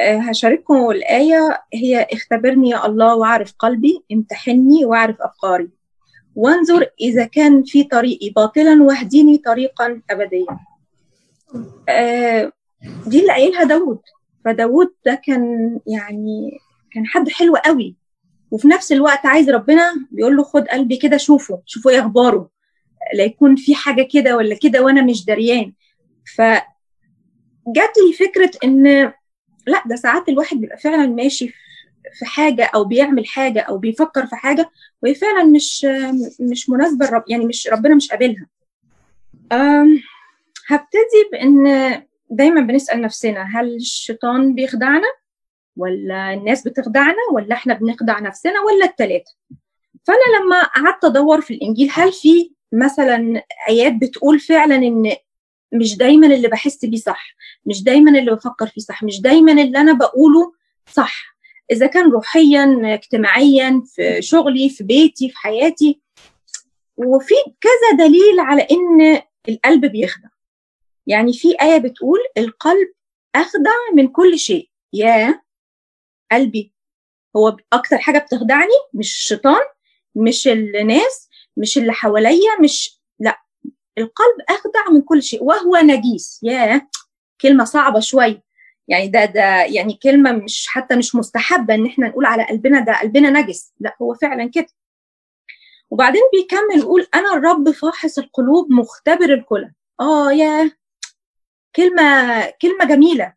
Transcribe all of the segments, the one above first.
هشارككم الآية. هي اختبرني يا الله واعرف قلبي امتحني واعرف أفكاري. وانظر إذا كان في طريقي باطلا واهديني طريقا أبديا. دي اللي قايلها داود فداود ده كان يعني كان حد حلو قوي. وفي نفس الوقت عايز ربنا بيقول له خد قلبي كده شوفه شوفوا إيه أخباره. لا يكون في حاجة كده ولا كده وأنا مش دريان. ف جات لي فكرة إن لا ده ساعات الواحد بيبقى فعلا ماشي في حاجة أو بيعمل حاجة أو بيفكر في حاجة وهي فعلا مش مش مناسبة لرب يعني مش ربنا مش قابلها. هبتدي بإن دايما بنسأل نفسنا هل الشيطان بيخدعنا؟ ولا الناس بتخدعنا؟ ولا إحنا بنخدع نفسنا؟ ولا التلاتة؟ فأنا لما قعدت أدور في الإنجيل هل في مثلا آيات بتقول فعلا إن مش دايما اللي بحس بيه صح مش دايما اللي بفكر فيه صح مش دايما اللي أنا بقوله صح. إذا كان روحيا اجتماعيا في شغلي في بيتي في حياتي. وفي كذا دليل على إن القلب بيخدع. يعني في آية بتقول القلب أخدع من كل شيء. يا قلبي هو أكتر حاجة بتخدعني مش الشيطان مش الناس مش اللي حواليا مش لا القلب أخدع من كل شيء وهو نجيس. يا كلمة صعبة شوية يعني ده ده يعني كلمة مش حتى مش مستحبة إن إحنا نقول على قلبنا ده قلبنا نجس. لا هو فعلا كده. وبعدين بيكمل يقول أنا الرب فاحص القلوب مختبر الكلى. آه يا كلمة كلمة جميلة.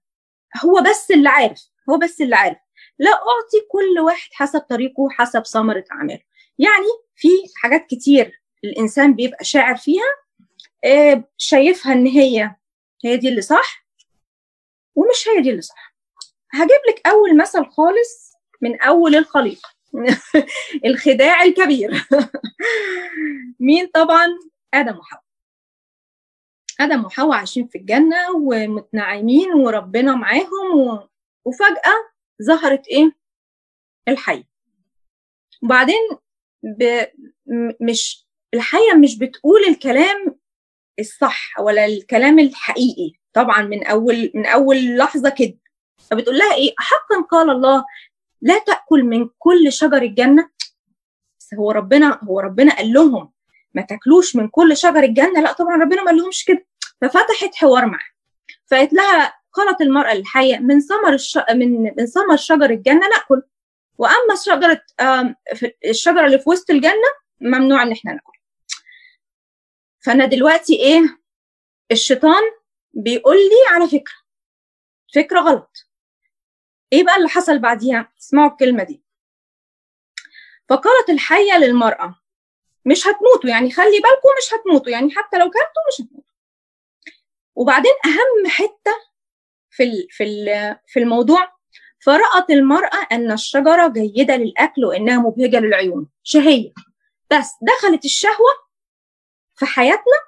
هو بس اللي عارف هو بس اللي عارف. لا أعطي كل واحد حسب طريقه حسب ثمرة أعماله يعني في حاجات كتير الإنسان بيبقى شاعر فيها شايفها إن هي هي دي اللي صح؟ ومش هي دي اللي صح. هجيب لك أول مثل خالص من أول الخليقة الخداع الكبير. مين طبعا؟ آدم وحواء. آدم وحواء عايشين في الجنة ومتنعمين وربنا معاهم و... وفجأة ظهرت إيه؟ الحية. وبعدين ب... مش الحية مش بتقول الكلام الصح ولا الكلام الحقيقي. طبعا من أول من أول لحظة كده. فبتقول لها إيه؟ حقا قال الله لا تأكل من كل شجر الجنة. بس هو ربنا هو ربنا قال لهم ما تاكلوش من كل شجر الجنة. لا طبعا ربنا ما لهمش كده. ففتحت حوار معاه. فقالت لها قالت المرأة الحية من ثمر الش... من من ثمر شجر الجنة نأكل. وأما شجرة الشجرة اللي في وسط الجنة ممنوع إن إحنا نأكل. فانا دلوقتي إيه الشيطان بيقول لي على فكرة فكرة غلط. إيه بقى اللي حصل بعديها؟ اسمعوا الكلمة دي. فقالت الحية للمرأة مش هتموتوا يعني خلي بالكم مش هتموتوا يعني حتى لو كلتوا مش هتموتوا. وبعدين أهم حتة في في في الموضوع فرأت المرأة أن الشجرة جيدة للأكل وإنها مبهجة للعيون شهية. بس دخلت الشهوة في حياتنا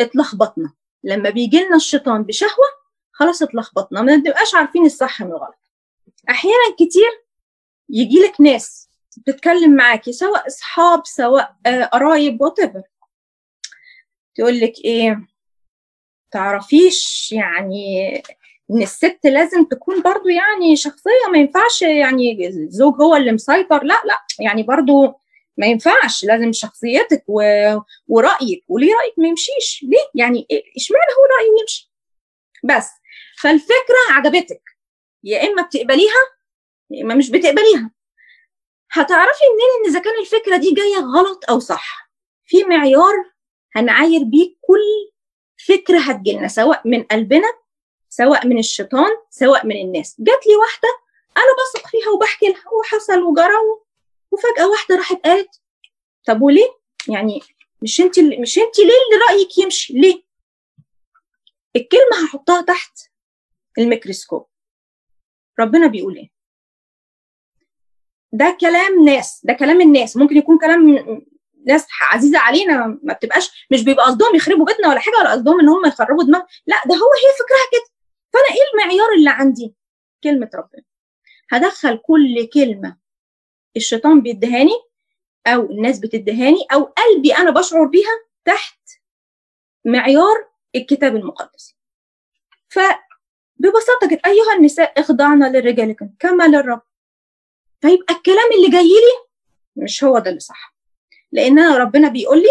اتلخبطنا. لما بيجي لنا الشيطان بشهوة خلاص اتلخبطنا. ما بنبقاش عارفين الصح من الغلط. أحيانا كتير يجي لك ناس بتتكلم معاكي سواء أصحاب سواء قرايب وات ايفر تقول لك إيه تعرفيش يعني إن الست لازم تكون برضو يعني شخصية ما ينفعش يعني الزوج هو اللي مسيطر. لا لا يعني برضو ما ينفعش لازم شخصيتك و... ورأيك. وليه رأيك ما يمشيش؟ ليه؟ يعني اشمعنى هو رأيه يمشي؟ بس. فالفكرة عجبتك. يا إما بتقبليها يا إما مش بتقبليها. هتعرفي منين إن إذا كان الفكرة دي جاية غلط أو صح؟ في معيار هنعاير بيه كل فكرة هتجيلنا سواء من قلبنا سواء من الشيطان سواء من الناس. جات لي واحدة أنا بثق فيها وبحكي لها وحصل وجرى وفجأة واحدة راحت قالت طب وليه؟ يعني مش أنت مش أنت ليه اللي رأيك يمشي؟ ليه؟ الكلمة هحطها تحت الميكروسكوب. ربنا بيقول إيه؟ ده كلام ناس ده كلام الناس. ممكن يكون كلام ناس عزيزة علينا ما بتبقاش مش بيبقى قصدهم يخربوا بيتنا ولا حاجة ولا قصدهم إن هم يخربوا دماغ. لا ده هو هي فكرها كده. فأنا إيه المعيار اللي عندي؟ كلمة ربنا. هدخل كل كلمة الشيطان بيدهاني أو الناس بتدهاني أو قلبي أنا بشعر بيها تحت معيار الكتاب المقدس. ف ببساطة كده أيها النساء اخضعنا لرجالكم كما للرب. فيبقى الكلام اللي جاي لي مش هو ده اللي صح. لأن أنا ربنا بيقول لي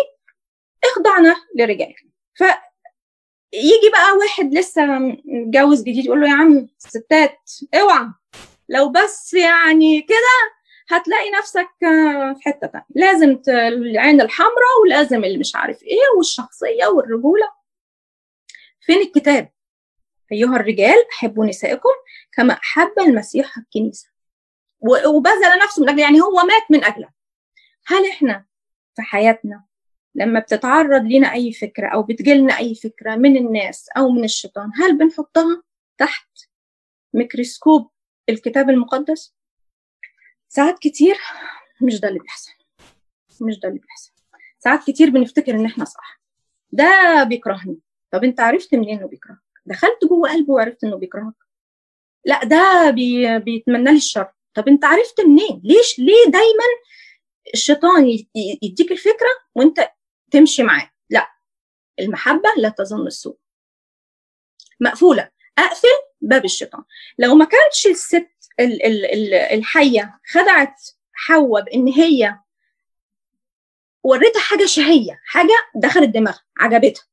اخضعنا لرجالكم. ف يجي بقى واحد لسه متجوز جديد يقول له يا عم ستات اوعى. لو بس يعني كده هتلاقي نفسك في حتة تانية. لازم العين الحمراء ولازم اللي مش عارف إيه والشخصية والرجولة. فين الكتاب؟ أيها الرجال أحبوا نسائكم كما أحب المسيح الكنيسة. وبذل نفسه من أجل يعني هو مات من اجلها هل إحنا في حياتنا لما بتتعرض لنا أي فكرة أو بتجيلنا أي فكرة من الناس أو من الشيطان هل بنحطها تحت ميكروسكوب الكتاب المقدس؟ ساعات كتير مش ده اللي بيحصل. مش ده اللي بيحصل. ساعات كتير بنفتكر إن إحنا صح. ده بيكرهني. طب أنت عرفت منين إنه بيكرهك؟ دخلت جوه قلبه وعرفت إنه بيكرهك؟ لا ده بي... بيتمنى لي الشر. طب أنت عرفت منين؟ ليش؟ ليه دايما الشيطان يديك الفكرة وأنت تمشي معاه؟ لا. المحبة لا تظن السوء. مقفولة. أقفل باب الشيطان. لو ما كانتش الست ال ال ال الحية خدعت حواء بإن هي وريتها حاجة شهية حاجة دخلت دماغها عجبتها.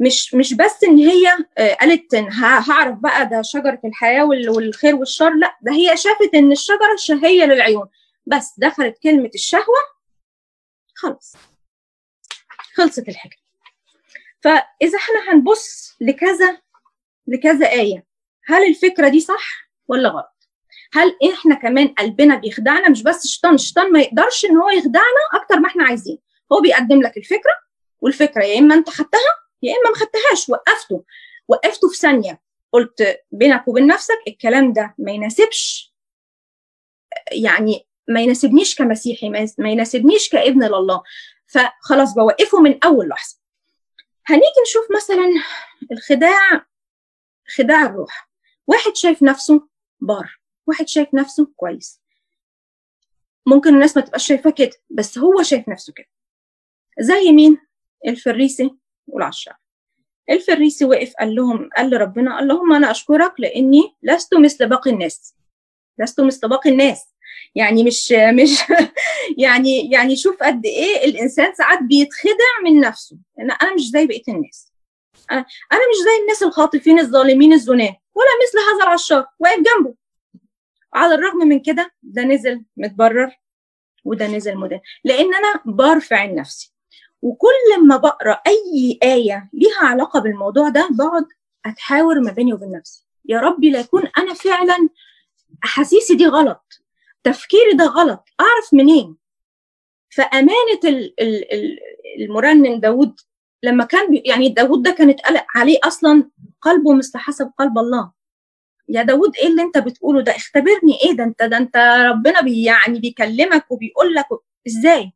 مش مش بس إن هي قالت إن هعرف بقى ده شجرة الحياة والخير والشر لأ ده هي شافت إن الشجرة شهية للعيون. بس دخلت كلمة الشهوة خلاص. خلصت الحكاية. فإذا إحنا هنبص لكذا لكذا آية هل الفكرة دي صح ولا غلط؟ هل إحنا كمان قلبنا بيخدعنا؟ مش بس الشيطان الشيطان ما يقدرش إن هو يخدعنا أكتر ما إحنا عايزين. هو بيقدم لك الفكرة والفكرة يا إما أنت خدتها يا إما ما خدتهاش وقفته وقفته في ثانية. قلت بينك وبين نفسك الكلام ده ما يناسبش يعني ما يناسبنيش كمسيحي ما يناسبنيش كابن لله. فخلاص بوقفه من أول لحظة. هنيجي نشوف مثلا الخداع خداع الروح. واحد شايف نفسه بار. واحد شايف نفسه كويس. ممكن الناس ما تبقاش شايفاه كده بس هو شايف نفسه كده. زي مين؟ الفريسي والعشار الفريسي وقف قال لهم قال لربنا قال لهم أنا أشكرك لأني لست مثل باقي الناس. لست مثل باقي الناس. يعني مش مش يعني يعني شوف قد إيه الإنسان ساعات بيتخدع من نفسه. أنا أنا مش زي بقية الناس. أنا أنا مش زي الناس الخاطفين الظالمين الزناة ولا مثل هذا العشار واقف جنبه. على الرغم من كده ده نزل متبرر وده نزل مدان لأن أنا برفع نفسي وكل ما بقرأ أي آية ليها علاقة بالموضوع ده بقعد أتحاور ما بيني وبين نفسي. يا ربي لا يكون أنا فعلا أحاسيسي دي غلط. تفكيري ده غلط. أعرف منين؟ فأمانة ال ال ال المرنم داود لما كان يعني داود ده كان اتقلق عليه أصلا قلبه مثل حسب قلب الله. يا داود إيه اللي أنت بتقوله ده؟ اختبرني إيه ده؟ أنت ده أنت ربنا بي يعني بيكلمك وبيقول لك إزاي؟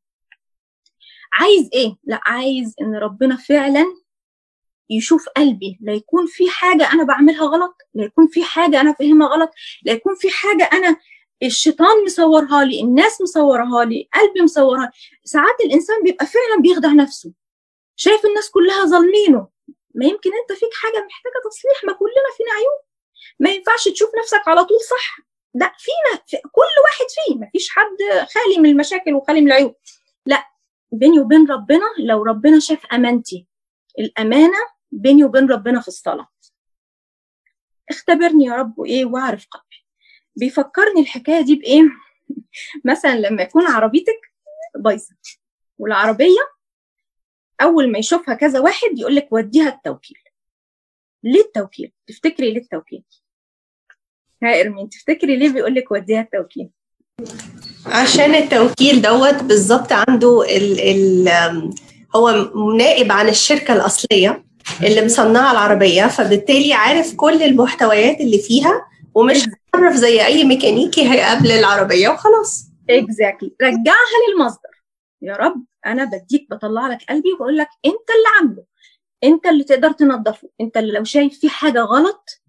عايز إيه؟ لا عايز إن ربنا فعلا يشوف قلبي لا يكون في حاجة أنا بعملها غلط لا يكون في حاجة أنا فاهمها غلط لا يكون في حاجة أنا الشيطان مصورها لي الناس مصورها لي قلبي مصورها ساعات الإنسان بيبقى فعلا بيخدع نفسه. شايف الناس كلها ظالمينه. ما يمكن أنت فيك حاجة محتاجة تصليح ما كلنا فينا عيوب. ما ينفعش تشوف نفسك على طول صح. لا فينا في كل واحد فيه ما فيش حد خالي من المشاكل وخالي من العيوب. لا بيني وبين ربنا لو ربنا شاف أمانتي الأمانة بيني وبين ربنا في الصلاة. اختبرني يا رب وايه وأعرف قلبي. بيفكرني الحكاية دي بإيه؟ مثلا لما يكون عربيتك بايظة والعربية أول ما يشوفها كذا واحد يقول لك وديها التوكيل. ليه التوكيل تفتكري ليه التوكيل؟ ها ارمين تفتكري ليه بيقول لك وديها التوكيل؟ عشان التوكيل دوت بالظبط عنده ال ال هو نائب عن الشركة الأصلية اللي مصنعة العربية فبالتالي عارف كل المحتويات اللي فيها ومش هيتصرف زي أي ميكانيكي هيقابل العربية وخلاص. exactly exactly. رجعها للمصدر. يا رب أنا بديك بطلع لك قلبي وبقول لك أنت اللي عامله. أنت اللي تقدر تنظفه. أنت اللي لو شايف فيه حاجة غلط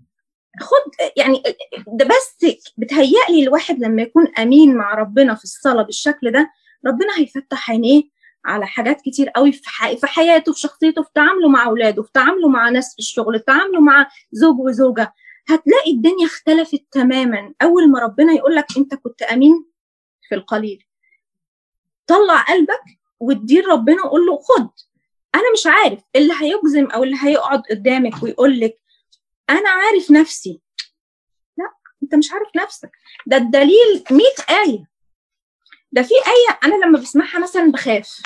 خد يعني ده بس بتهيألي الواحد لما يكون أمين مع ربنا في الصلاة بالشكل ده ربنا هيفتح عينيه على حاجات كتير قوي في, حي... في حياته في شخصيته في تعامله مع أولاده في تعامله مع ناس في الشغل في تعامله مع زوج وزوجة. هتلاقي الدنيا اختلفت تماما. أول ما ربنا يقول لك أنت كنت أمين في القليل طلع قلبك واديه ربنا وقول له خد. أنا مش عارف اللي هيجزم أو اللي هيقعد قدامك ويقول لك أنا عارف نفسي. لا أنت مش عارف نفسك. ده الدليل 100 آية. ده في آية أنا لما بسمعها مثلا بخاف.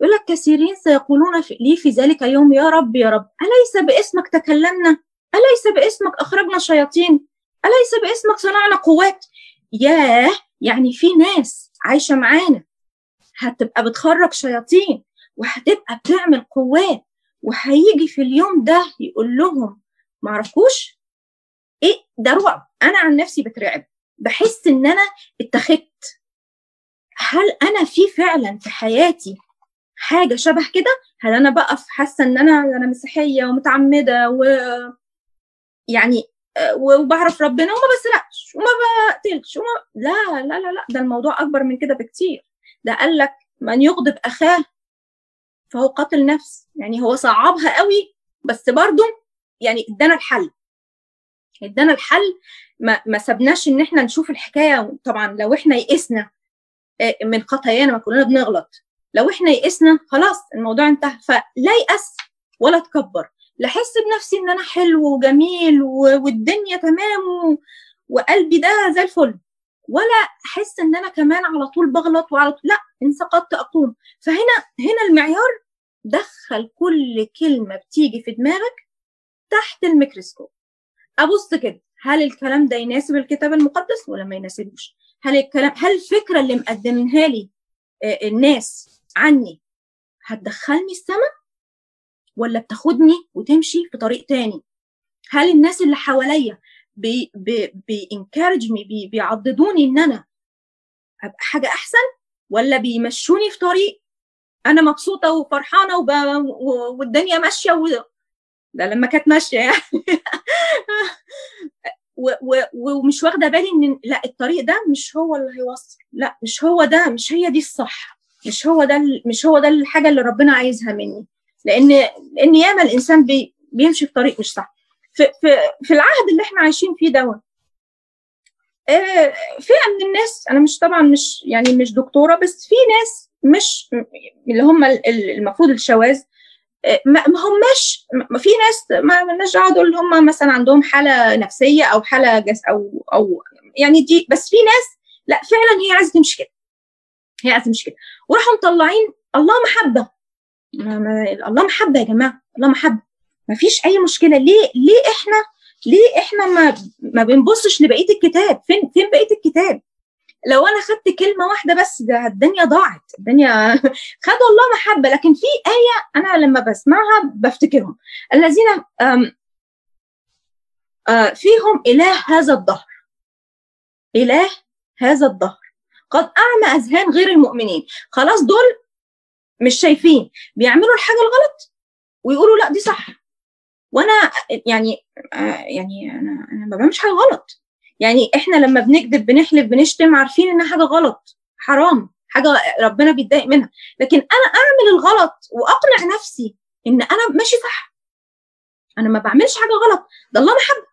يقول لك كثيرين سيقولون في لي في ذلك اليوم يا رب يا رب أليس باسمك تكلمنا؟ أليس باسمك أخرجنا شياطين؟ أليس باسمك صنعنا قوات؟ ياه يعني في ناس عايشة معانا. هتبقى بتخرج شياطين. وهتبقى بتعمل قوات وهيجي في اليوم ده يقول لهم معرفوش؟ إيه ده رعب أنا عن نفسي بترعب بحس إن أنا اتخذت. هل أنا في فعلا في حياتي حاجة شبه كده؟ هل أنا بقف حاسة إن أنا أنا مسيحية ومتعمدة و يعني وبعرف ربنا وما بسرقش وما بقتلش وما لا لا لا لا ده الموضوع أكبر من كده بكتير. ده قال لك من يغضب أخاه فهو قاتل نفس. يعني هو صعبها قوي بس برضه يعني ادانا الحل. ادانا الحل ما, ما سبناش إن إحنا نشوف الحكاية. طبعا لو إحنا يئسنا من خطايانا ما كلنا بنغلط. لو إحنا يئسنا خلاص الموضوع انتهى. فلا يأس ولا تكبر. لا احس بنفسي إن أنا حلو وجميل والدنيا تمام وقلبي ده زي الفل. ولا أحس إن أنا كمان على طول بغلط وعلى طول لا إن سقطت أقوم. فهنا هنا المعيار دخل كل كلمة بتيجي في دماغك تحت الميكروسكوب. أبص كده هل الكلام ده يناسب الكتاب المقدس ولا ما يناسبوش؟ هل الكلام هل الفكرة اللي مقدمينها لي الناس عني هتدخلني السماء ولا بتاخدني وتمشي في طريق تاني؟ هل الناس اللي حواليا بي بي بي بيعضدوني إن أنا أبقى حاجة أحسن ولا بيمشوني في طريق أنا مبسوطة وفرحانة وب... والدنيا ماشية و... ده لما كانت ماشية يعني. و... و... ومش واخدة بالي إن لا الطريق ده مش هو اللي هيوصل لا مش هو ده مش هي دي الصح مش هو ده مش هو ده الحاجة اللي ربنا عايزها مني. لأن لأن ياما الإنسان بي... بيمشي في طريق مش صح. في في في العهد اللي إحنا عايشين فيه دوت. آه فئه من الناس أنا مش طبعا مش يعني مش دكتورة بس في ناس مش اللي هم المفروض الشواذ ما هماش في ناس ما لناش دعوة دول هم مثلا عندهم حالة نفسية أو حالة جس أو أو يعني دي بس في ناس لا فعلا هي عايزة تمشي كده. هي عايزة تمشي كده. وراحوا مطلعين الله محبة. الله محبة يا جماعة الله محبة. ما فيش أي مشكلة. ليه ليه إحنا ليه إحنا ما ما بنبصش لبقية الكتاب؟ فين فين بقية الكتاب؟ لو أنا خدت كلمة واحدة بس ده الدنيا ضاعت. الدنيا خدوا الله محبة. لكن في آية أنا لما بسمعها بفتكرهم. الذين أم فيهم إله هذا الدهر. إله هذا الدهر. قد أعمى أذهان غير المؤمنين. خلاص دول مش شايفين. بيعملوا الحاجة الغلط ويقولوا لا دي صح. وأنا يعني يعني أنا أنا ما بعملش حاجة غلط. يعني إحنا لما بنكذب بنحلف بنشتم عارفين إنها حاجة غلط. حرام. حاجة ربنا بيتضايق منها. لكن أنا أعمل الغلط وأقنع نفسي إن أنا ماشي صح. أنا ما بعملش حاجة غلط. ده الله محبه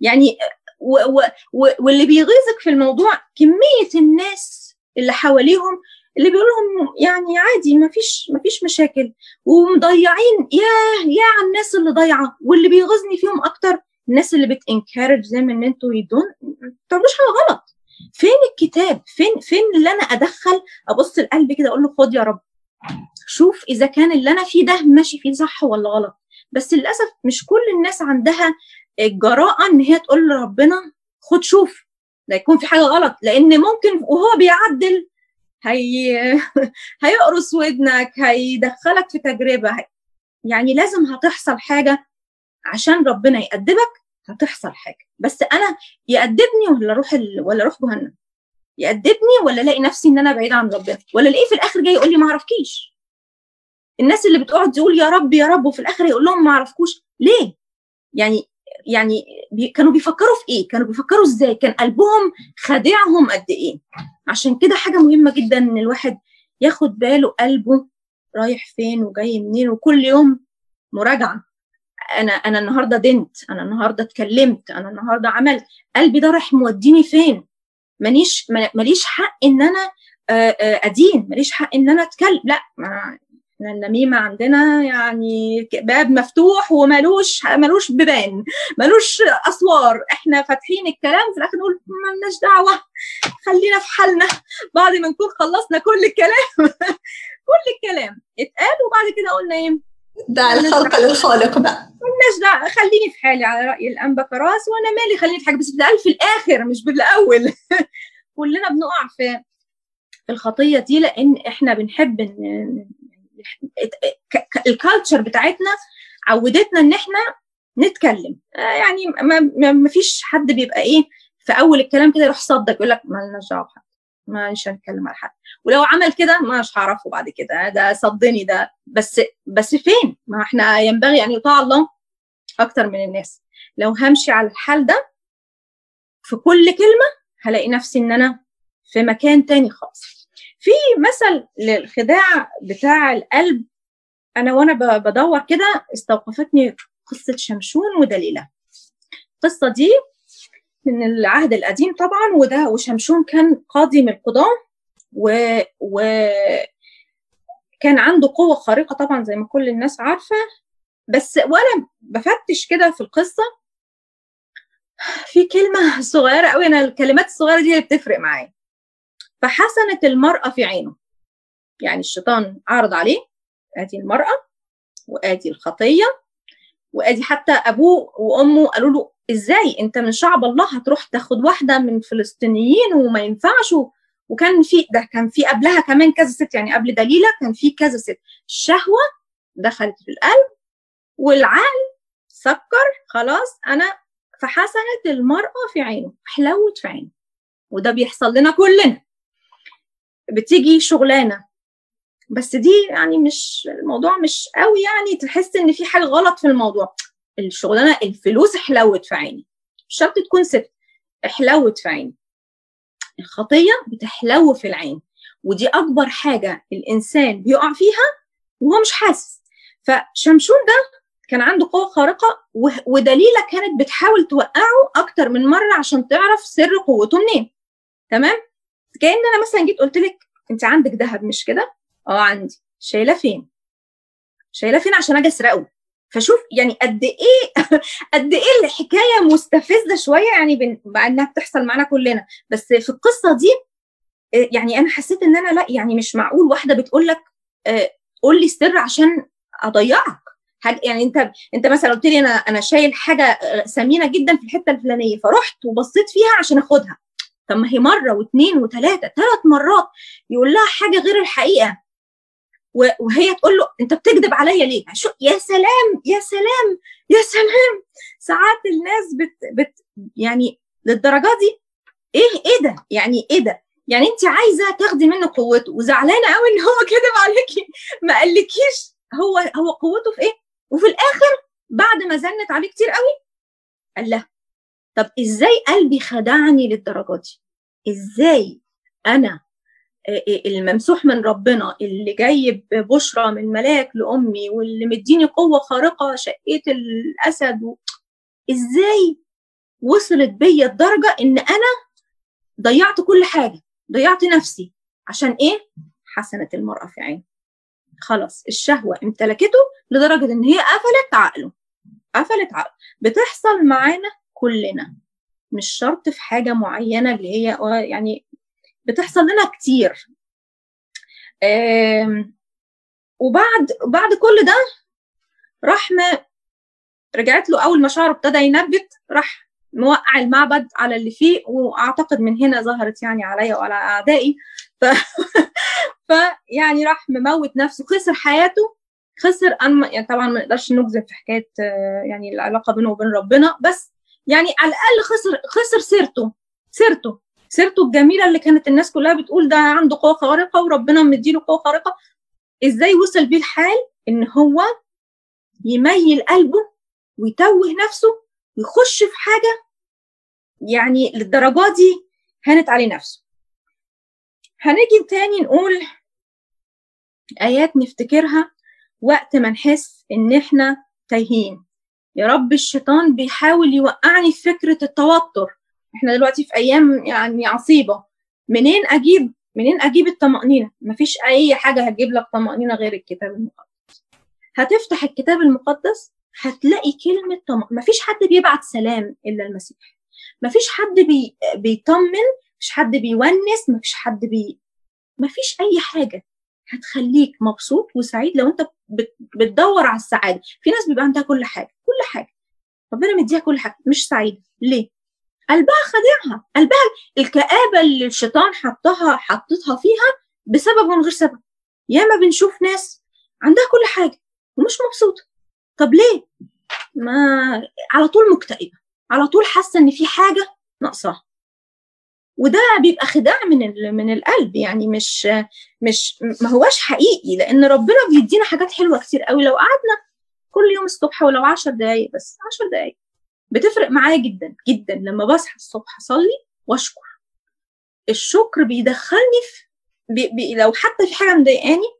يعني و و و واللي بيغيظك في الموضوع كمية الناس اللي حواليهم اللي بيقول لهم يعني عادي ما فيش ما فيش مشاكل. ومضيعين يا يا على الناس اللي ضايعة. واللي بيغيظني فيهم أكتر الناس اللي بتنكارج زي ما ان أنتوا يدون ما بتعملوش حاجة غلط. فين الكتاب؟ فين فين اللي أنا أدخل؟ أبص لقلبي كده أقول له خد يا رب. شوف إذا كان اللي أنا فيه ده ماشي فيه صح ولا غلط. بس للأسف مش كل الناس عندها الجراءة إن هي تقول لربنا خد شوف. لا يكون في حاجة غلط. لأن ممكن وهو بيعدل هي هيقرص ودنك هيدخلك في تجربة. يعني لازم هتحصل حاجة عشان ربنا يأدبك هتحصل حاجة. بس أنا يأدبني ولا أروح ال... ولا أروح جهنم؟ يأدبني ولا ألاقي نفسي إن أنا بعيد عن ربنا؟ ولا ألاقيه في الآخر جاي يقول لي ما أعرفكيش؟ الناس اللي بتقعد تقول يا رب يا رب وفي الآخر يقول لهم ما أعرفكوش ليه؟ يعني يعني بي كانوا بيفكروا في إيه؟ كانوا بيفكروا إزاي؟ كان قلبهم خادعهم قد إيه؟ عشان كده حاجة مهمة جدا إن الواحد ياخد باله قلبه رايح فين وجاي منين وكل يوم مراجعة. أنا أنا النهارده دنت أنا النهارده اتكلمت أنا النهارده عملت. قلبي ده راح موديني فين؟ ماليش ماليش حق إن أنا أدين ماليش حق إن أنا أتكلم. لا إحنا النميمة عندنا يعني باب مفتوح وملوش ملوش بيبان ملوش أسوار. إحنا فاتحين الكلام في الآخر نقول مالناش دعوة خلينا في حالنا. بعد ما نكون خلصنا كل الكلام كل الكلام اتقال وبعد كده قلنا إيه؟ ده الخلق للخالق بقى. مالناش دعوة. خليني في حالي على رأي الأنبا كراس وأنا مالي خليني في حاجة. بس بتقال في الآخر مش بالأول. كلنا بنقع في الخطية دي لأن إحنا بنحب الكالتشر بتاعتنا عودتنا إن إحنا نتكلم. يعني ما فيش حد بيبقى إيه في أول الكلام كده يروح صدق يقول لك مالناش دعوة بحد مش هنتكلم على حد. ولو عمل كده مش هعرفه بعد كده ده صدني ده. بس بس فين؟ ما إحنا ينبغي أن يطاع الله أكتر من الناس. لو همشي على الحال ده في كل كلمة هلاقي نفسي إن أنا في مكان تاني خالص. في مثل للخداع بتاع القلب. أنا وأنا بدور كده استوقفتني قصة شمشون ودليلة. القصة دي من العهد القديم طبعا وده وشمشون كان قاضي من القضاة و, و كان عنده قوة خارقة طبعا زي ما كل الناس عارفة. بس وأنا بفتش كده في القصة في كلمة صغيرة قوي أنا الكلمات الصغيرة دي اللي بتفرق معايا. فحسنت المرأة في عينه. يعني الشيطان عرض عليه ادي المرأة وادي الخطية وادي حتى أبوه وأمه. قالوا له إزاي؟ أنت من شعب الله هتروح تاخد واحدة من فلسطينيين وما ينفعش. وكان في ده كان في قبلها كمان كذا ست يعني قبل دليلة كان في كذا ست. الشهوة دخلت في القلب والعقل سكر خلاص أنا فحسنت المرأة في عينه حلوت في عينه. وده بيحصل لنا كلنا. بتيجي شغلانة. بس دي يعني مش الموضوع مش قوي يعني تحس إن في حاجة غلط في الموضوع. الشغلانة الفلوس حلوت في عيني. مش شرط تكون ست حلوت في عيني. الخطية بتحلو في العين. ودي أكبر حاجة الإنسان بيقع فيها وهو مش حاسس. فشمشون ده كان عنده قوة خارقة ودليلة كانت بتحاول توقعه أكتر من مرة عشان تعرف سر قوته منين. تمام؟ كان أنا مثلا جيت قلت لك أنت عندك ذهب مش كده؟ آه عندي. شايلاه فين؟ شايلاه فين عشان أجي أسرقه؟ فشوف يعني قد إيه قد إيه الحكاية مستفزة شوية يعني مع إنها بتحصل معانا كلنا. بس في القصة دي يعني أنا حسيت إن أنا لا يعني مش معقول واحدة بتقول لك قول لي السر عشان أضيعك. يعني أنت أنت مثلا قلت لي أنا أنا شايل حاجة ثمينه جدا في الحتة الفلانية فرحت وبصيت فيها عشان آخدها. طب ما هي مرة واثنين وثلاثه ثلاث مرات يقول لها حاجة غير الحقيقة وهي تقول له أنت بتكذب عليا ليه؟ شو يا سلام يا سلام يا سلام ساعات الناس بت, بت يعني للدرجة دي إيه إيه ده؟ يعني إيه ده؟ يعني أنت عايزة تاخدي منه قوته وزعلانة قوي إن هو كذب عليكي ما قالكيش هو هو قوته في إيه؟ وفي الآخر بعد ما زنت عليه كتير قوي قال لها طب إزاي قلبي خدعني للدرجة دي؟ إزاي أنا الممسوح من ربنا اللي جاي ببشرى من ملاك لأمي واللي مديني قوة خارقة شقيت الأسد و... إزاي وصلت بيا الدرجة إن أنا ضيعت كل حاجة ضيعت نفسي؟ عشان إيه؟ حسنت المرأة في عين خلاص الشهوة امتلكته لدرجة إن هي قفلت عقله قفلت عقله. بتحصل معانا كلنا مش شرط في حاجة معينة اللي هي يعني بتحصل لنا كتير. وبعد بعد كل ده راح ما رجعت له أول ما شعره ابتدى ينبت راح موقع المعبد على اللي فيه وأعتقد من هنا ظهرت يعني عليا وعلى أعدائي. ف... فيعني راح مموت نفسه خسر حياته خسر أن يعني طبعا ما نقدرش نجزم في حكاية يعني العلاقة بينه وبين ربنا بس يعني على الأقل خسر خسر سيرته سيرته سيرته الجميلة اللي كانت الناس كلها بتقول ده عنده قوة خارقة وربنا مديله قوة خارقة. إزاي وصل بيه الحال؟ إن هو يميل قلبه ويتوه نفسه ويخش في حاجة يعني للدرجة دي هانت عليه نفسه. هنيجي تاني نقول آيات نفتكرها وقت ما نحس إن إحنا تايهين. يا رب الشيطان بيحاول يوقعني في فكرة التوتر. إحنا دلوقتي في أيام يعني عصيبة. منين أجيب؟ منين أجيب الطمأنينة؟ مفيش أي حاجة هتجيب لك طمأنينة غير الكتاب المقدس. هتفتح الكتاب المقدس هتلاقي كلمة طمأنينة مفيش حد بيبعت سلام إلا المسيح. مفيش حد بي... بيطمن مفيش حد بيونس مفيش حد بي مفيش أي حاجة. هتخليك مبسوط وسعيد لو أنت بتدور على السعادة. في ناس بيبقى عندها كل حاجة. كل حاجة. ربنا مديها كل حاجة مش سعيدة. ليه؟ قلبها خادعها قلبها الكآبة اللي الشيطان حطها حطتها فيها بسبب من غير سبب. ياما بنشوف ناس عندها كل حاجة ومش مبسوطة. طب ليه؟ ما على طول مكتئبة. على طول حاسة إن في حاجة ناقصاها. وده بيبقى خداع من من القلب. يعني مش مش ما هواش حقيقي. لأن ربنا بيدينا حاجات حلوة كتير قوي. لو قعدنا كل يوم الصبح ولو 10 دقايق بس 10 دقايق. بتفرق معايا جدا جدا لما بصحى الصبح أصلي وأشكر. الشكر بيدخلني في بي بي لو حتى في حاجة مضايقاني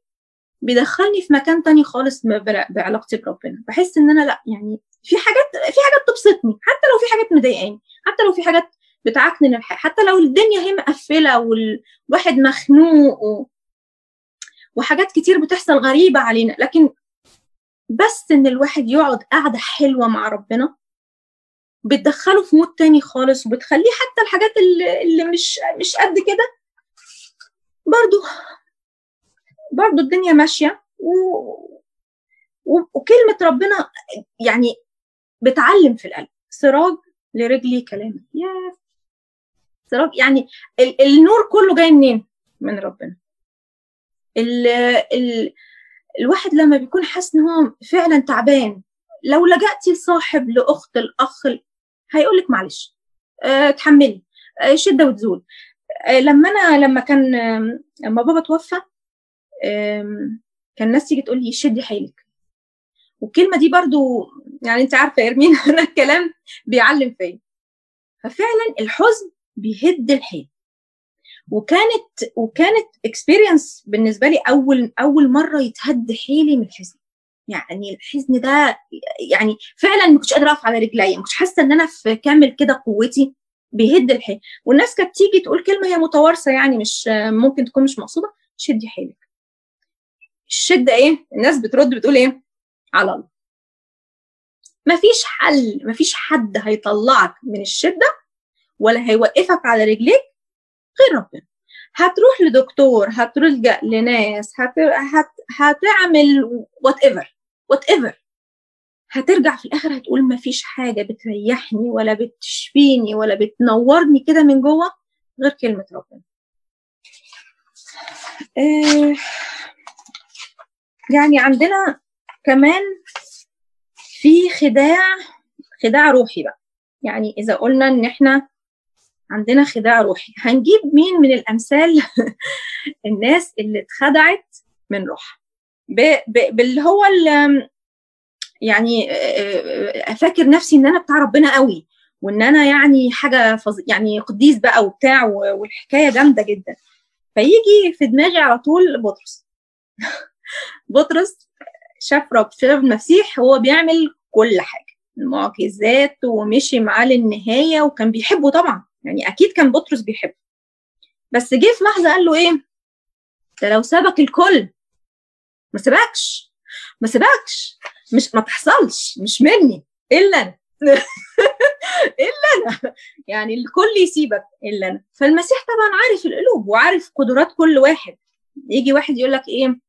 بيدخلني في مكان تاني خالص بعلاقتي بربنا. بحس إن أنا لأ يعني في حاجات في حاجات تبسطني حتى لو في حاجات مضايقاني حتى لو في حاجات بتعكنن الحياة حتى لو الدنيا هي مقفلة والواحد مخنوق و... وحاجات كتير بتحصل غريبة علينا. لكن بس إن الواحد يقعد قعدة حلوة مع ربنا بتدخله في مود تاني خالص وبتخليه حتى الحاجات اللي, اللي مش مش قد كده برضو برضو الدنيا ماشية و... وكلمة ربنا يعني بتعلم في القلب سراج لرجلي كلامك. يا سراج يعني ال... النور كله جاي منين؟ من ربنا. ال... ال... الواحد لما بيكون حاسس إن هو فعلا تعبان لو لجأتي لصاحب لأخت الأخ هيقول لك معلش أه تحملي أه شدة وتزول. أه لما أنا لما كان لما بابا توفى كان الناس تيجي تقول لي شدي حيلك. والكلمة دي برضو يعني أنت عارفة ارمين أنا الكلام بيعلم فيا. ففعلا الحزن بيهد الحيل. وكانت وكانت اكسبيرينس بالنسبة لي أول أول مرة يتهد حيلي من الحزن. يعني الحزن ده يعني فعلا ما كنتش قادرة أقف على رجلي ما كنتش حاسة إن أنا في كامل كده قوتي بيهد الحيل. والناس كانت تيجي تقول كلمة هي متوارثة يعني مش ممكن تكون مش مقصودة شدي حيلك. الشده إيه؟ الناس بترد بتقول إيه؟ على الله. مفيش حل مفيش حد هيطلعك من الشدة ولا هيوقفك على رجليك غير ربنا. هتروح لدكتور هتلجأ لناس هت... هت... هتعمل whatever whatever هترجع في الآخر هتقول مفيش حاجة بتريحني ولا بتشفيني ولا بتنورني كده من جوه غير كلمة ربنا. آه يعني عندنا كمان في خداع خداع روحي بقى. يعني إذا قلنا إن إحنا عندنا خداع روحي. هنجيب مين من الأمثال الناس اللي اتخدعت من روحها؟ باللي هو يعني فاكر نفسي إن أنا بتاع ربنا قوي وإن أنا يعني حاجة فظ... يعني قديس بقى وبتاع والحكاية جامدة جدا. فيجي في دماغي على طول بطرس. بطرس شاف رب شاف المسيح هو بيعمل كل حاجة. المعجزات ومشي معاه للنهاية وكان بيحبه طبعا. يعني أكيد كان بطرس بيحبه. بس جه في لحظة قال له إيه؟ ده لو سابك الكل. ما سبكش ما سبكش مش ما تحصلش. مش مني. إلا أنا. إلا أنا. يعني الكل يسيبك. إلا أنا. فالمسيح طبعا عارف القلوب وعارف قدرات كل واحد. يجي واحد يقول لك إيه؟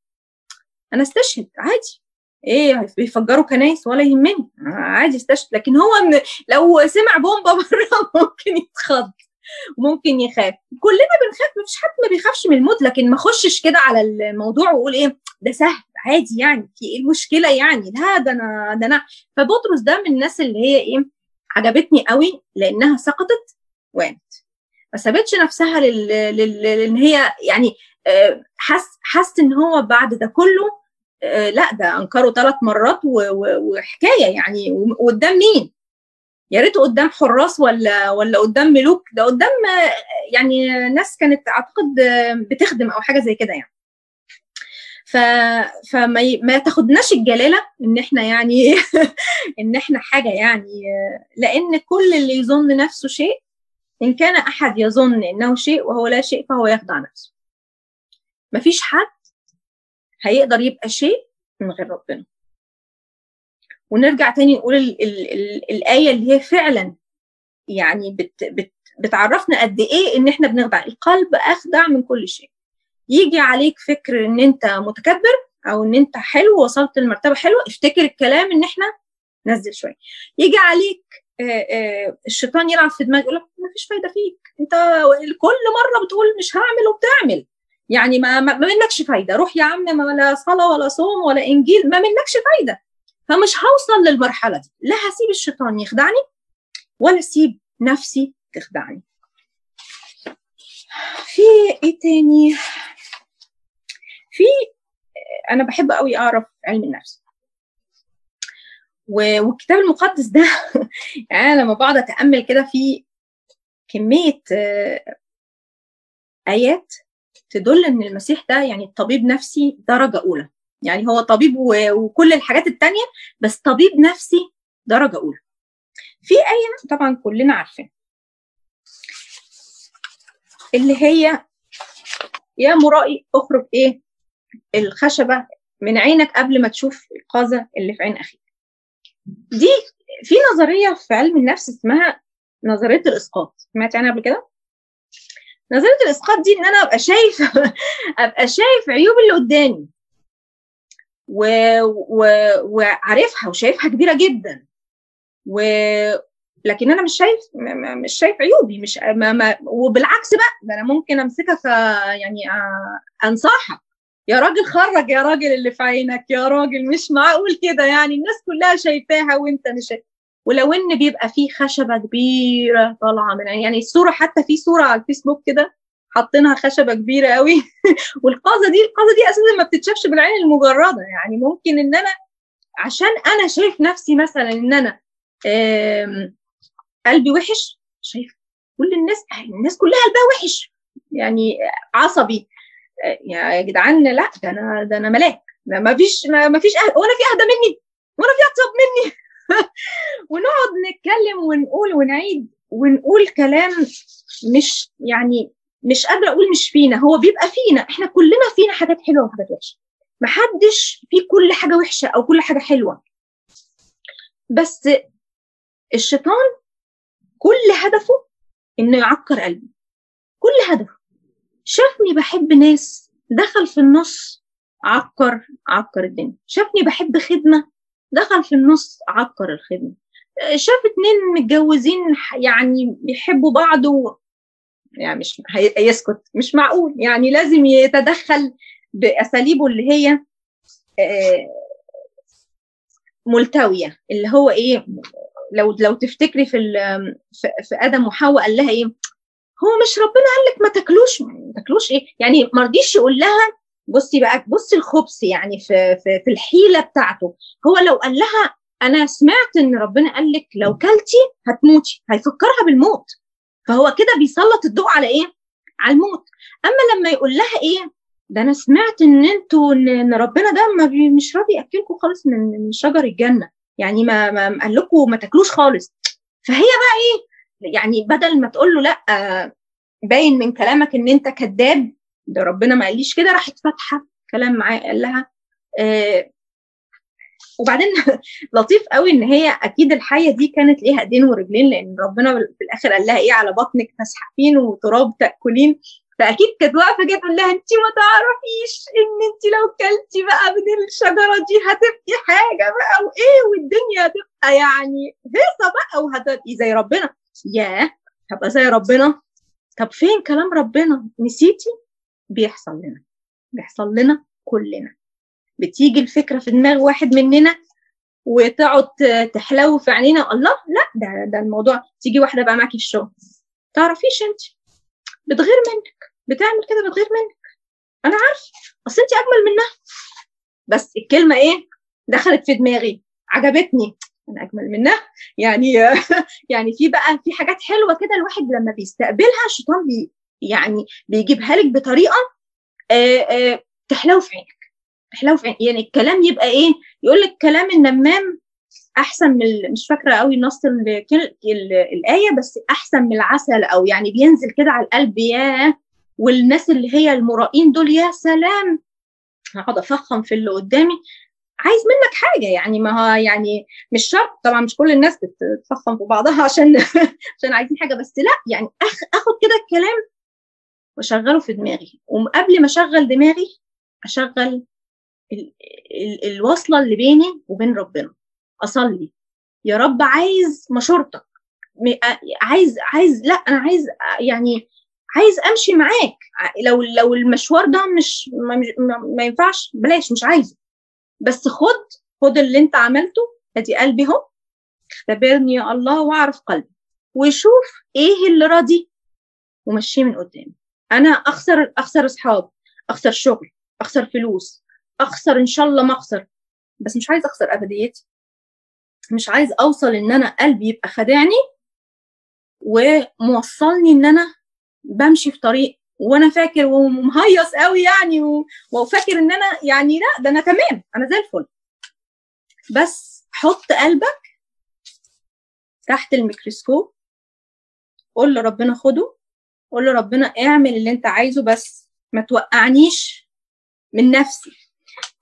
أنا استشهد. عادي. إيه بيفجروا كنايس ولا يهمني. عادي استشهد لكن هو لو سمع بومبا بره ممكن يتخض ممكن يخاف. كلنا بنخاف مفيش حد ما بيخافش من الموت. لكن ما اخشش كده على الموضوع وأقول إيه ده سهل عادي يعني. في إيه المشكلة يعني؟ لا ده أنا ده أنا. فبطرس ده من الناس اللي هي إيه عجبتني قوي لأنها سقطت وقامت ما سابتش نفسها لل... لل... لأن هي يعني حس حس إن هو بعد ده كله لا ده انكروا ثلاث مرات وحكاية يعني. وقدام مين؟ يا ريت قدام حراس ولا ولا قدام ملوك. ده قدام يعني ناس كانت أعتقد بتخدم أو حاجة زي كده يعني. ف... فما ي... ما تاخدناش الجلالة إن إحنا يعني إن إحنا حاجة يعني لأن كل اللي يظن نفسه شيء إن كان أحد يظن إنه شيء وهو لا شيء فهو يخدع نفسه. مفيش حد هيقدر يبقى شيء من غير ربنا. ونرجع تاني نقول ال ال ال الآية اللي هي فعلا يعني بت بت بتعرفنا قد إيه إن إحنا بنخدع. القلب أخدع من كل شيء. يجي عليك فكر إن أنت متكبر أو إن أنت حلو وصلت لمرتبة حلوة افتكر الكلام إن إحنا نزل شوية. يجي عليك آآ آآ الشيطان يلعب في دماغك يقول لك ما فيش فايدة فيك. أنت كل مرة بتقول مش هعمل وبتعمل. يعني ما ما منكش فايدة. روح يا عم ولا صلاة ولا صوم ولا إنجيل ما منكش فايدة. فمش هوصل للمرحلة دي. لا هسيب الشيطان يخدعني ولا أسيب نفسي تخدعني. في إيه تاني؟ في أنا بحب قوي أعرف علم النفس. والكتاب المقدس ده يعني لما بقعد أتأمل كده في كمية آيات تدل إن المسيح ده يعني طبيب نفسي درجة أولى. يعني هو طبيب وكل الحاجات التانية بس طبيب نفسي درجة أولى. في إيه طبعا كلنا عارفين. اللي هي يا مرائي اخرج إيه؟ الخشبة من عينك قبل ما تشوف القاذة اللي في عين أخيك. دي في نظرية في علم النفس اسمها نظرية الإسقاط. سمعت عنها قبل كده؟ نظرية الإسقاط دي إن أنا أبقى شايف أبقى شايف عيوب اللي قدامي. و... و... وعارفها وشايفها كبيرة جدا. و لكن أنا مش شايف مش شايف عيوبي مش ما ما وبالعكس بقى ده أنا ممكن امسكك يعني أنصحك. يا راجل خرج يا راجل اللي في عينك يا راجل مش معقول كده يعني. الناس كلها شايفاها وأنت مش شايف. ولو إن بيبقى فيه خشبة كبيرة طالعة من يعني الصورة حتى في صورة على الفيسبوك كده حاطينها خشبة كبيرة قوي. والقاذه دي القاذه دي أساسا ما بتتشافش بالعين المجردة. يعني ممكن إن أنا عشان أنا شايف نفسي مثلا إن أنا قلبي وحش شايف كل الناس الناس كلها قلبها وحش. يعني عصبي. يا جدعان لا ده أنا ده أنا ملاك. ما فيش ما فيش. وأنا في اهدى مني وأنا في اطيب مني. ونقعد نتكلم ونقول ونعيد ونقول كلام مش يعني مش قادرة أقول مش فينا. هو بيبقى فينا. إحنا كلنا فينا حاجات حلوة وحاجات وحشة. محدش فيه كل حاجة وحشة أو كل حاجة حلوة. بس الشيطان كل هدفه إنه يعكر قلبي. كل هدفه. شافني بحب ناس دخل في النص عكر عكر الدنيا. شافني بحب خدمة دخل في النص عكر الخدمة. شاف اتنين متجوزين يعني بيحبوا بعض و... يعني مش يسكت مش معقول. يعني لازم يتدخل بأساليبه اللي هي ملتوية. اللي هو إيه لو لو تفتكري في في آدم وحواء قال لها إيه هو مش ربنا قال لك ما تاكلوش ما تاكلوش إيه؟ يعني ما رضيش يقول لها بصي بقى بصي الخبث يعني في, في في الحيلة بتاعته. هو لو قال لها أنا سمعت إن ربنا قال لك لو كلتي هتموتي هيفكرها بالموت. فهو كده بيسلط الضوء على إيه؟ على الموت. أما لما يقول لها إيه؟ ده أنا سمعت إن أنتوا إن ربنا ده ما مش راضي يأكلكم خالص من من شجر الجنة. يعني ما, ما قال لكم ما تاكلوش خالص. فهي بقى إيه؟ يعني بدل ما تقول له لأ باين من كلامك إن أنت كذاب ده ربنا ما قاليش كده راحت فاتحة كلام معاه قال لها آه وبعدين لطيف قوي إن هي أكيد الحيه دي كانت ليها ايدين ورجلين لأن ربنا في الآخر قال لها إيه على بطنك تزحفين وتراب تأكلين. فأكيد كانت واقفة جت تقول لها انت ما تعرفيش إن انت لو كلتي بقى من الشجرة دي هتبقي حاجة بقى وإيه والدنيا هتبقى يعني هيصة بقى وهتبقي زي ربنا. ياه! هبقى زي ربنا؟ طب فين كلام ربنا؟ نسيتي؟ بيحصل لنا. بيحصل لنا كلنا. بتيجي الفكرة في دماغ واحد مننا وتقعد تحلو في عينينا الله لا ده ده الموضوع. تيجي واحدة بقى معاكي في الشغل. تعرفيش انت بتغير منك. بتعمل كده بتغير منك. أنا عارفة. أصل انت أجمل منها. بس الكلمة إيه؟ دخلت في دماغي. عجبتني. أنا أجمل منها. يعني يعني في بقى في حاجات حلوة كده الواحد لما بيستقبلها الشيطان بي يعني بيجيبها لك بطريقة آآ آآ تحلو في عينك تحلو في عين يعني الكلام يبقى إيه؟ يقول لك كلام النمام أحسن من مش فاكرة قوي نص الآية بس أحسن من العسل أو يعني بينزل كده على القلب ياه والناس اللي هي المرائين دول يا سلام! هقعد أفخم في اللي قدامي. عايز منك حاجة يعني ما يعني مش شرط طبعا مش كل الناس بتفخم في بعضها عشان عشان عايزين حاجة بس لأ يعني أخد كده الكلام واشغله في دماغي. وقبل ما أشغل دماغي أشغل ال ال الوصلة اللي بيني وبين ربنا. أصلي. يا رب عايز مشورتك. عايز عايز لا أنا عايز يعني عايز أمشي معاك. لو لو المشوار ده مش ما, ما ينفعش بلاش مش عايزه. بس خد خد اللي أنت عملته ادي قلبي أهو. اختبرني يا الله وأعرف قلبي. وشوف إيه اللي راضي ومشيه من قدامي أنا أخسر أخسر أصحاب أخسر شغل أخسر فلوس أخسر إن شاء الله ما أخسر. بس مش عايز أخسر ابديتي مش عايز أوصل إن أنا قلبي يبقى خدعني وموصلني إن أنا بمشي في طريق وأنا فاكر ومهيص قوي يعني وفاكر إن أنا يعني لأ ده أنا تمام أنا زي الفل. بس حط قلبك تحت الميكروسكوب قول لربنا خده قول لربنا اعمل اللي انت عايزه بس ما توقعنيش من نفسي.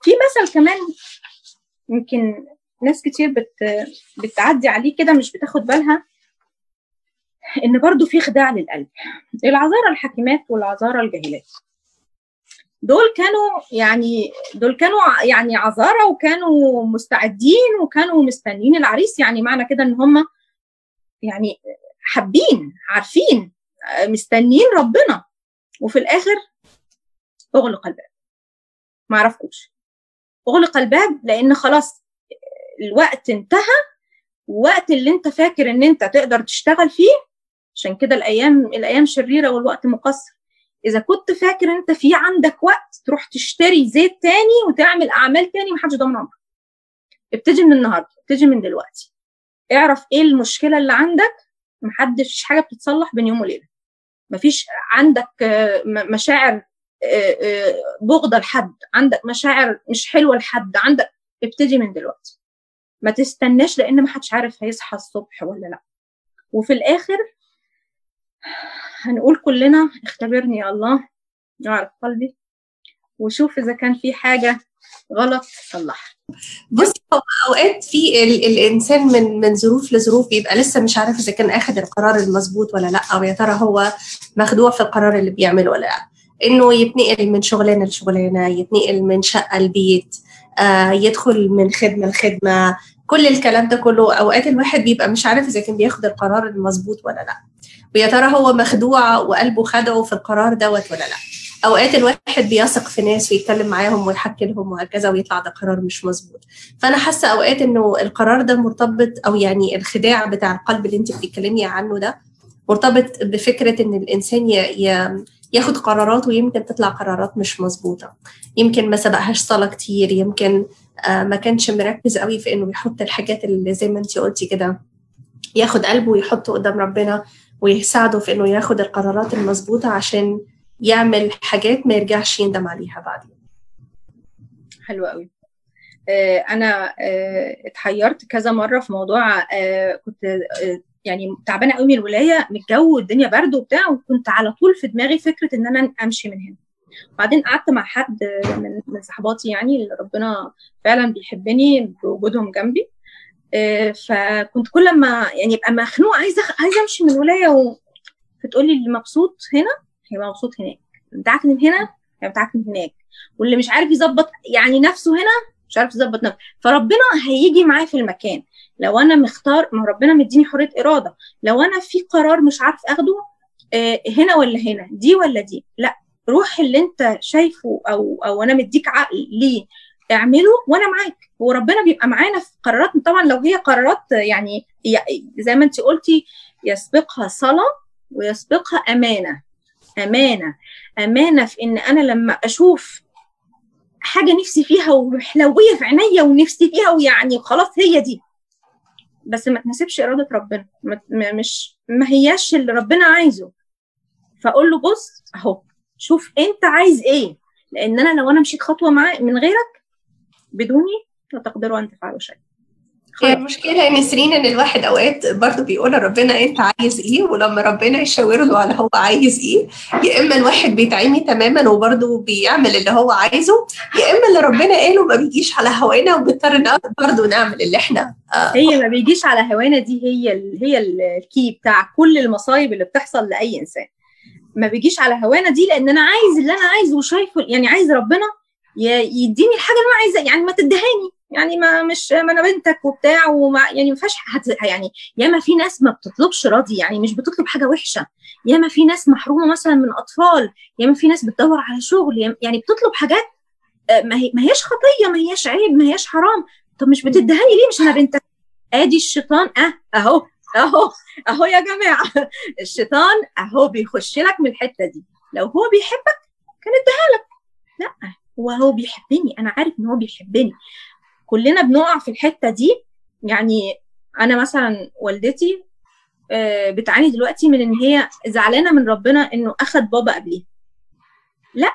في مثل كمان يمكن ناس كتير بت بتعدي عليه كده مش بتاخد بالها ان برضو في خداع للقلب. العذارى الحكيمات والعذارى الجاهلات. دول كانوا يعني دول كانوا يعني عذارى وكانوا مستعدين وكانوا مستنيين العريس يعني معنى كده ان هم يعني حابين عارفين مستنيين ربنا. وفي الآخر أغلق الباب. ما عرفوش أغلق الباب لأن خلاص الوقت انتهى. ووقت اللي انت فاكر إن انت تقدر تشتغل فيه. عشان كده الأيام الأيام شريرة والوقت مقصر. إذا كنت فاكر انت في عندك وقت تروح تشتري زيت تاني وتعمل أعمال تاني محدش ضامن عمرك. ابتدي من النهارده ابتدي من دلوقتي. اعرف إيه المشكلة اللي عندك. محدش حاجة بتتصلح بين يوم وليلة. مفيش عندك مشاعر بغضه لحد. عندك مشاعر مش حلوة لحد. عندك ابتدي من دلوقتي. ما تستناش لأن ما حدش عارف هيصحى الصبح ولا لأ. وفي الآخر هنقول كلنا اختبرني يا الله اعرف قلبي. وشوف إذا كان في حاجة غلط صلحها. بص هو أوقات في ال الإنسان من من ظروف لظروف بيبقى لسه مش عارف إذا كان اخذ القرار المظبوط ولا لأ أو يا ترى هو مخدوع في القرار اللي بيعمله ولا لأ. إنه يتنقل من شغلانة لشغلانة يتنقل من شقة لبيت آه يدخل من خدمة لخدمة كل الكلام ده كله أوقات الواحد بيبقى مش عارف إذا كان بياخد القرار المظبوط ولا لأ. ويا ترى هو مخدوع وقلبه خدعه في القرار دوت ولا لأ. أوقات الواحد بيثق في ناس ويتكلم معاهم ويحكي لهم وهكذا ويطلع ده قرار مش مظبوط. فأنا حاسة أوقات إنه القرار ده مرتبط أو يعني الخداع بتاع القلب اللي أنت بتتكلمي عنه ده مرتبط بفكرة إن الإنسان ي... ي... ياخد قرارات ويمكن تطلع قرارات مش مظبوطة. يمكن ما سبقهاش صلاة كتير يمكن آه ما كانش مركز قوي في إنه يحط الحاجات اللي زي ما أنت قلتي كده ياخد قلبه ويحطه قدام ربنا ويساعده في إنه ياخد القرارات المظبوطة عشان يعمل حاجات ما يرجعش يندم عليها بعدين حلو قوي. آه أنا آه اتحيرت كذا مرة في موضوع آه كنت يعني تعبانة قوي من الولاية من الجو والدنيا برد وبتاع وكنت على طول في دماغي فكرة إن أنا أمشي من هنا. بعدين قعدت مع حد من من صحباتي يعني اللي ربنا فعلا بيحبني بوجودهم جنبي. فكنت كل ما يعني ابقى مخنوقه عايزة عايزة أمشي من الولاية و... فتقول لي اللي مبسوط هنا هيبقى مبسوط هناك. بتاعك من هنا هيبقى بتاعك من هناك. واللي مش عارف يظبط يعني نفسه هنا مش عارف يظبط نفسه. فربنا هيجي معايا في المكان. لو أنا مختار ما ربنا مديني حرية إرادة. لو أنا في قرار مش عارف أخده آه هنا ولا هنا؟ دي ولا دي؟ لا. روح اللي أنت شايفه أو أو أنا مديك عقل ليه اعمله وأنا معاك. وربنا بيبقى معانا في قرارات طبعا لو هي قرارات يعني زي ما أنت قلتي يسبقها صلاة ويسبقها أمانة. أمانة. أمانة في إن أنا لما أشوف حاجة نفسي فيها وحلويه في عينيا ونفسي فيها ويعني خلاص هي دي. بس ما تناسبش إرادة ربنا. مش ما هياش اللي ربنا عايزه. فأقول له بص أهو شوف أنت عايز إيه. لأن أنا لو أنا مشيت خطوة معاه من غيرك بدوني لا تقدروا أن تفعلوا شيء هي المشكلة يا نسرين إن الواحد أوقات برضه بيقول لربنا أنت عايز إيه ولما ربنا يشاور له على هو عايز إيه يا إما الواحد بيتعمي تماما وبرضه بيعمل اللي هو عايزه يا إما اللي ربنا قاله ما بيجيش على هوانا وبنضطر برضه نعمل اللي إحنا آه. هي ما بيجيش على هوانا دي هي ال هي الكي بتاع كل المصايب اللي بتحصل لأي إنسان. ما بيجيش على هوانا دي لأن أنا عايز اللي أنا عايزه وشايفه يعني عايز ربنا يديني الحاجة اللي أنا عايزها يعني ما تدهاني. يعني ما مش ما أنا بنتك وبتاع وما يعني ما فيهاش يعني ياما في ناس ما بتطلبش راضي يعني مش بتطلب حاجة وحشة. ياما في ناس محرومة مثلا من أطفال ياما في ناس بتدور على شغل يعني بتطلب حاجات ما هي ما هياش خطية ما هياش عيب ما هياش حرام. طب مش بتدهاني ليه؟ مش أنا بنتك. آدي الشيطان آه أهو أهو أهو يا جماعة. الشيطان أهو بيخش لك من الحتة دي. لو هو بيحبك كان اداها لك لأ هو هو بيحبني. أنا عارف إن هو بيحبني. كلنا بنقع في الحتة دي. يعني أنا مثلا والدتي بتعاني دلوقتي من إن هي زعلانة من ربنا إنه أخد بابا قبليه لا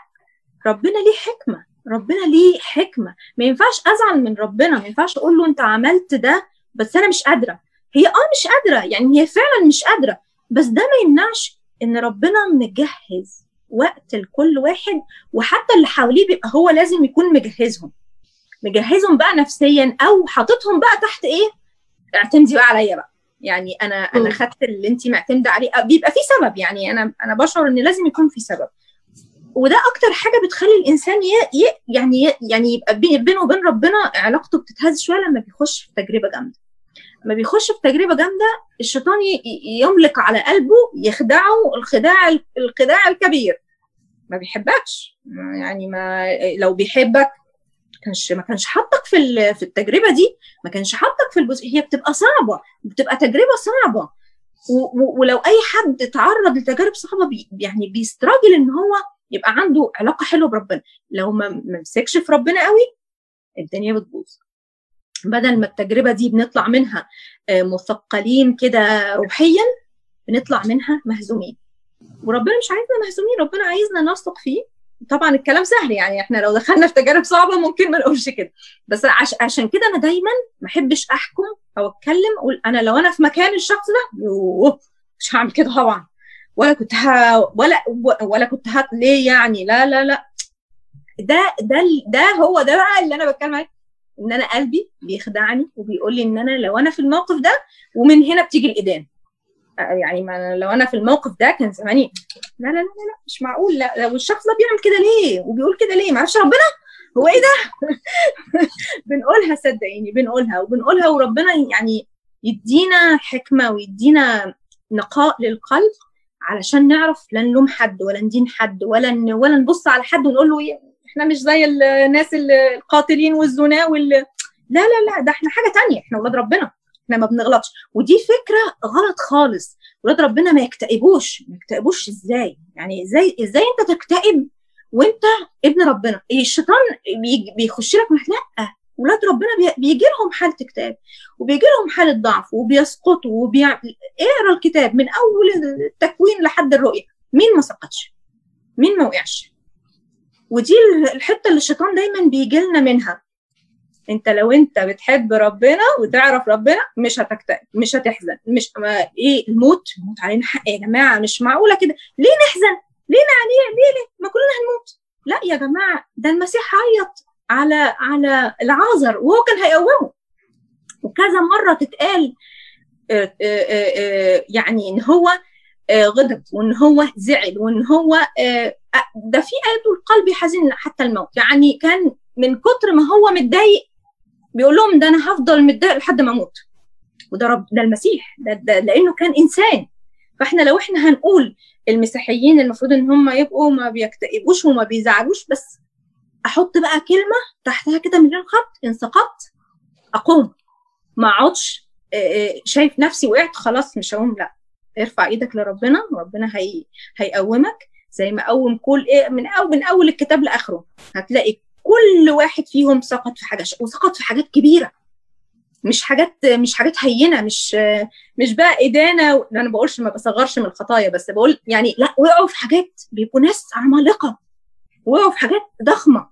ربنا ليه حكمة؟ ربنا ليه حكمة؟ ما ينفعش أزعل من ربنا ما ينفعش أقول له أنت عملت ده بس أنا مش قادرة. هي آه مش قادرة يعني هي فعلا مش قادرة. بس ده ما يمنعش إن ربنا مجهز وقت لكل واحد وحتى اللي حواليه بيبقى هو لازم يكون مجهزهم. مجهزهم بقى نفسيا أو حاططهم بقى تحت إيه؟ اعتمدي بقى عليا بقى. يعني أنا أنا خدت اللي انت معتمدة عليه. بيبقى في سبب. يعني أنا أنا بشعر إن لازم يكون في سبب. وده أكتر حاجة بتخلي الإنسان ي... ي... يعني ي... يعني يبقى بينه وبين ربنا علاقته بتتهز شوية لما بيخش في تجربة جامدة. لما بيخش في تجربة جامدة الشيطان ي... يملك على قلبه يخدعه الخداع الخداع الكبير. ما بيحبكش. يعني ما لو بيحبك كانش ما كانش حاطك في في التجربة دي ما كانش حاطك في الجزء. هي بتبقى صعبة بتبقى تجربة صعبة. ولو أي حد اتعرض لتجارب صعبة بي يعني بيستراجل إن هو يبقى عنده علاقة حلوة بربنا. لو ما مسكش في ربنا قوي الدنيا بتبوظ. بدل ما التجربة دي بنطلع منها مثقلين كده روحيا بنطلع منها مهزومين. وربنا مش عايزنا مهزومين ربنا عايزنا نثق فيه. طبعا الكلام سهل يعني إحنا لو دخلنا في تجارب صعبة ممكن ما نقولش كده. بس عش عشان كده أنا دايما ما أحبش أحكم أو أتكلم أقول أنا لو أنا في مكان الشخص ده مش هعمل كده طبعا. ولا كنت ها ولا ولا كنت هات ليه يعني؟ لا لا لا. ده ده ده هو ده بقى اللي أنا بتكلم عليه. إن أنا قلبي بيخدعني وبيقول لي إن أنا لو أنا في الموقف ده ومن هنا بتيجي الايدان يعني ما لو أنا في الموقف ده كان زماني لا لا لا لا مش معقول لا لو الشخص ده بيعمل كده ليه؟ وبيقول كده ليه؟ ما أعرفش ربنا؟ هو إيه ده؟ بنقولها صدقيني بنقولها وبنقولها وربنا يعني يدينا حكمة ويدينا نقاء للقلب علشان نعرف لا نلوم حد ولا ندين حد ولا. ولا نبص على حد ونقول له إحنا مش زي الناس القاتلين والزنا وال لا لا لا ده إحنا حاجة تانية إحنا ولاد ربنا. إحنا ما بنغلطش. ودي فكرة غلط خالص. ولاد ربنا ما يكتئبوش. ما يكتئبوش إزاي؟ يعني إزاي إزاي أنت تكتئب وأنت ابن ربنا؟ الشيطان بيخش لك لا. ولاد ربنا بيجي لهم حالة اكتئاب وبيجي لهم حالة ضعف وبيسقطوا وبيعمل اقرأ الكتاب من أول التكوين لحد الرؤية. مين ما سقطش؟ مين ما وقعش؟ ودي الحتة اللي الشيطان دايما بيجي لنا منها. انت لو انت بتحب ربنا وتعرف ربنا مش هتكتئب مش هتحزن مش ما إيه الموت الموت علينا حق يا جماعة مش معقولة كده. ليه نحزن؟ ليه نعنيه ليه ليه؟ ما كلنا هنموت. لا يا جماعة ده المسيح عيط على على العازر وهو كان هيقومه. وكذا مرة تتقال آه آه آه يعني إن هو غضب وإن هو زعل وإن هو ده في آية القلب حزين حتى الموت. يعني كان من كتر ما هو متضايق بيقول لهم ده أنا هفضل متضايق لحد ما أموت. وده رب ده المسيح. ده, ده لأنه كان إنسان. فإحنا لو إحنا هنقول المسيحيين المفروض إن هم يبقوا ما بيكتئبوش وما بيزعلوش بس أحط بقى كلمة تحتها كده مليون خط ان سقطت أقوم. ما أقعدش شايف نفسي وقعت خلاص مش هقوم لا. ارفع إيدك لربنا وربنا هي هيقومك. زي ما قوم كل إيه من أول من أول الكتاب لآخره. هتلاقي كل واحد فيهم سقط في حاجة وسقط في حاجات كبيرة. مش حاجات مش حاجات هينة مش مش بقى إدانة أنا بقولش ما بصغرش من الخطايا بس بقول يعني لا وقعوا في حاجات بيبقوا ناس عمالقة. وقعوا في حاجات ضخمة.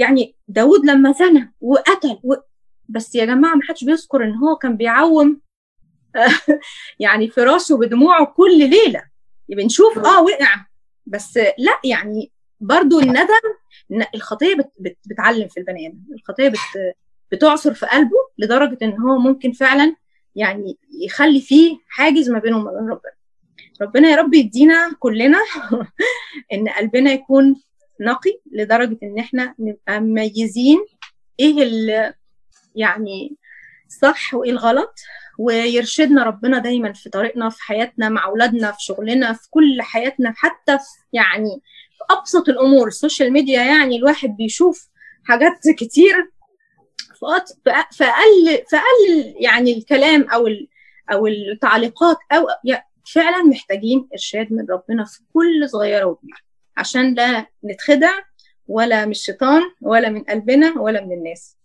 يعني داود لما زنى وقتل و... بس يا جماعة ما حدش بيذكر إن هو كان بيعوم يعني فراشه بدموعه كل ليلة. بنشوف آه وقع. بس لا يعني برضو الندم الخطية بت بت بتعلم في البني آدم. الخطية بت بتعصر في قلبه لدرجة إن هو ممكن فعلا يعني يخلي فيه حاجز ما بينه وما بين ربنا. ربنا يا رب يدينا كلنا إن قلبنا يكون نقي لدرجة إن إحنا نبقى مميزين إيه اللي يعني صح وإيه الغلط ويرشدنا ربنا دايما في طريقنا في حياتنا مع أولادنا في شغلنا في كل حياتنا حتى في يعني في أبسط الأمور. السوشيال ميديا يعني الواحد بيشوف حاجات كتير. في أقل في أقل يعني الكلام أو أو التعليقات أو فعلا محتاجين إرشاد من ربنا في كل صغيرة وكبيرة. عشان لا نتخدع ولا من الشيطان ولا من قلبنا ولا من الناس.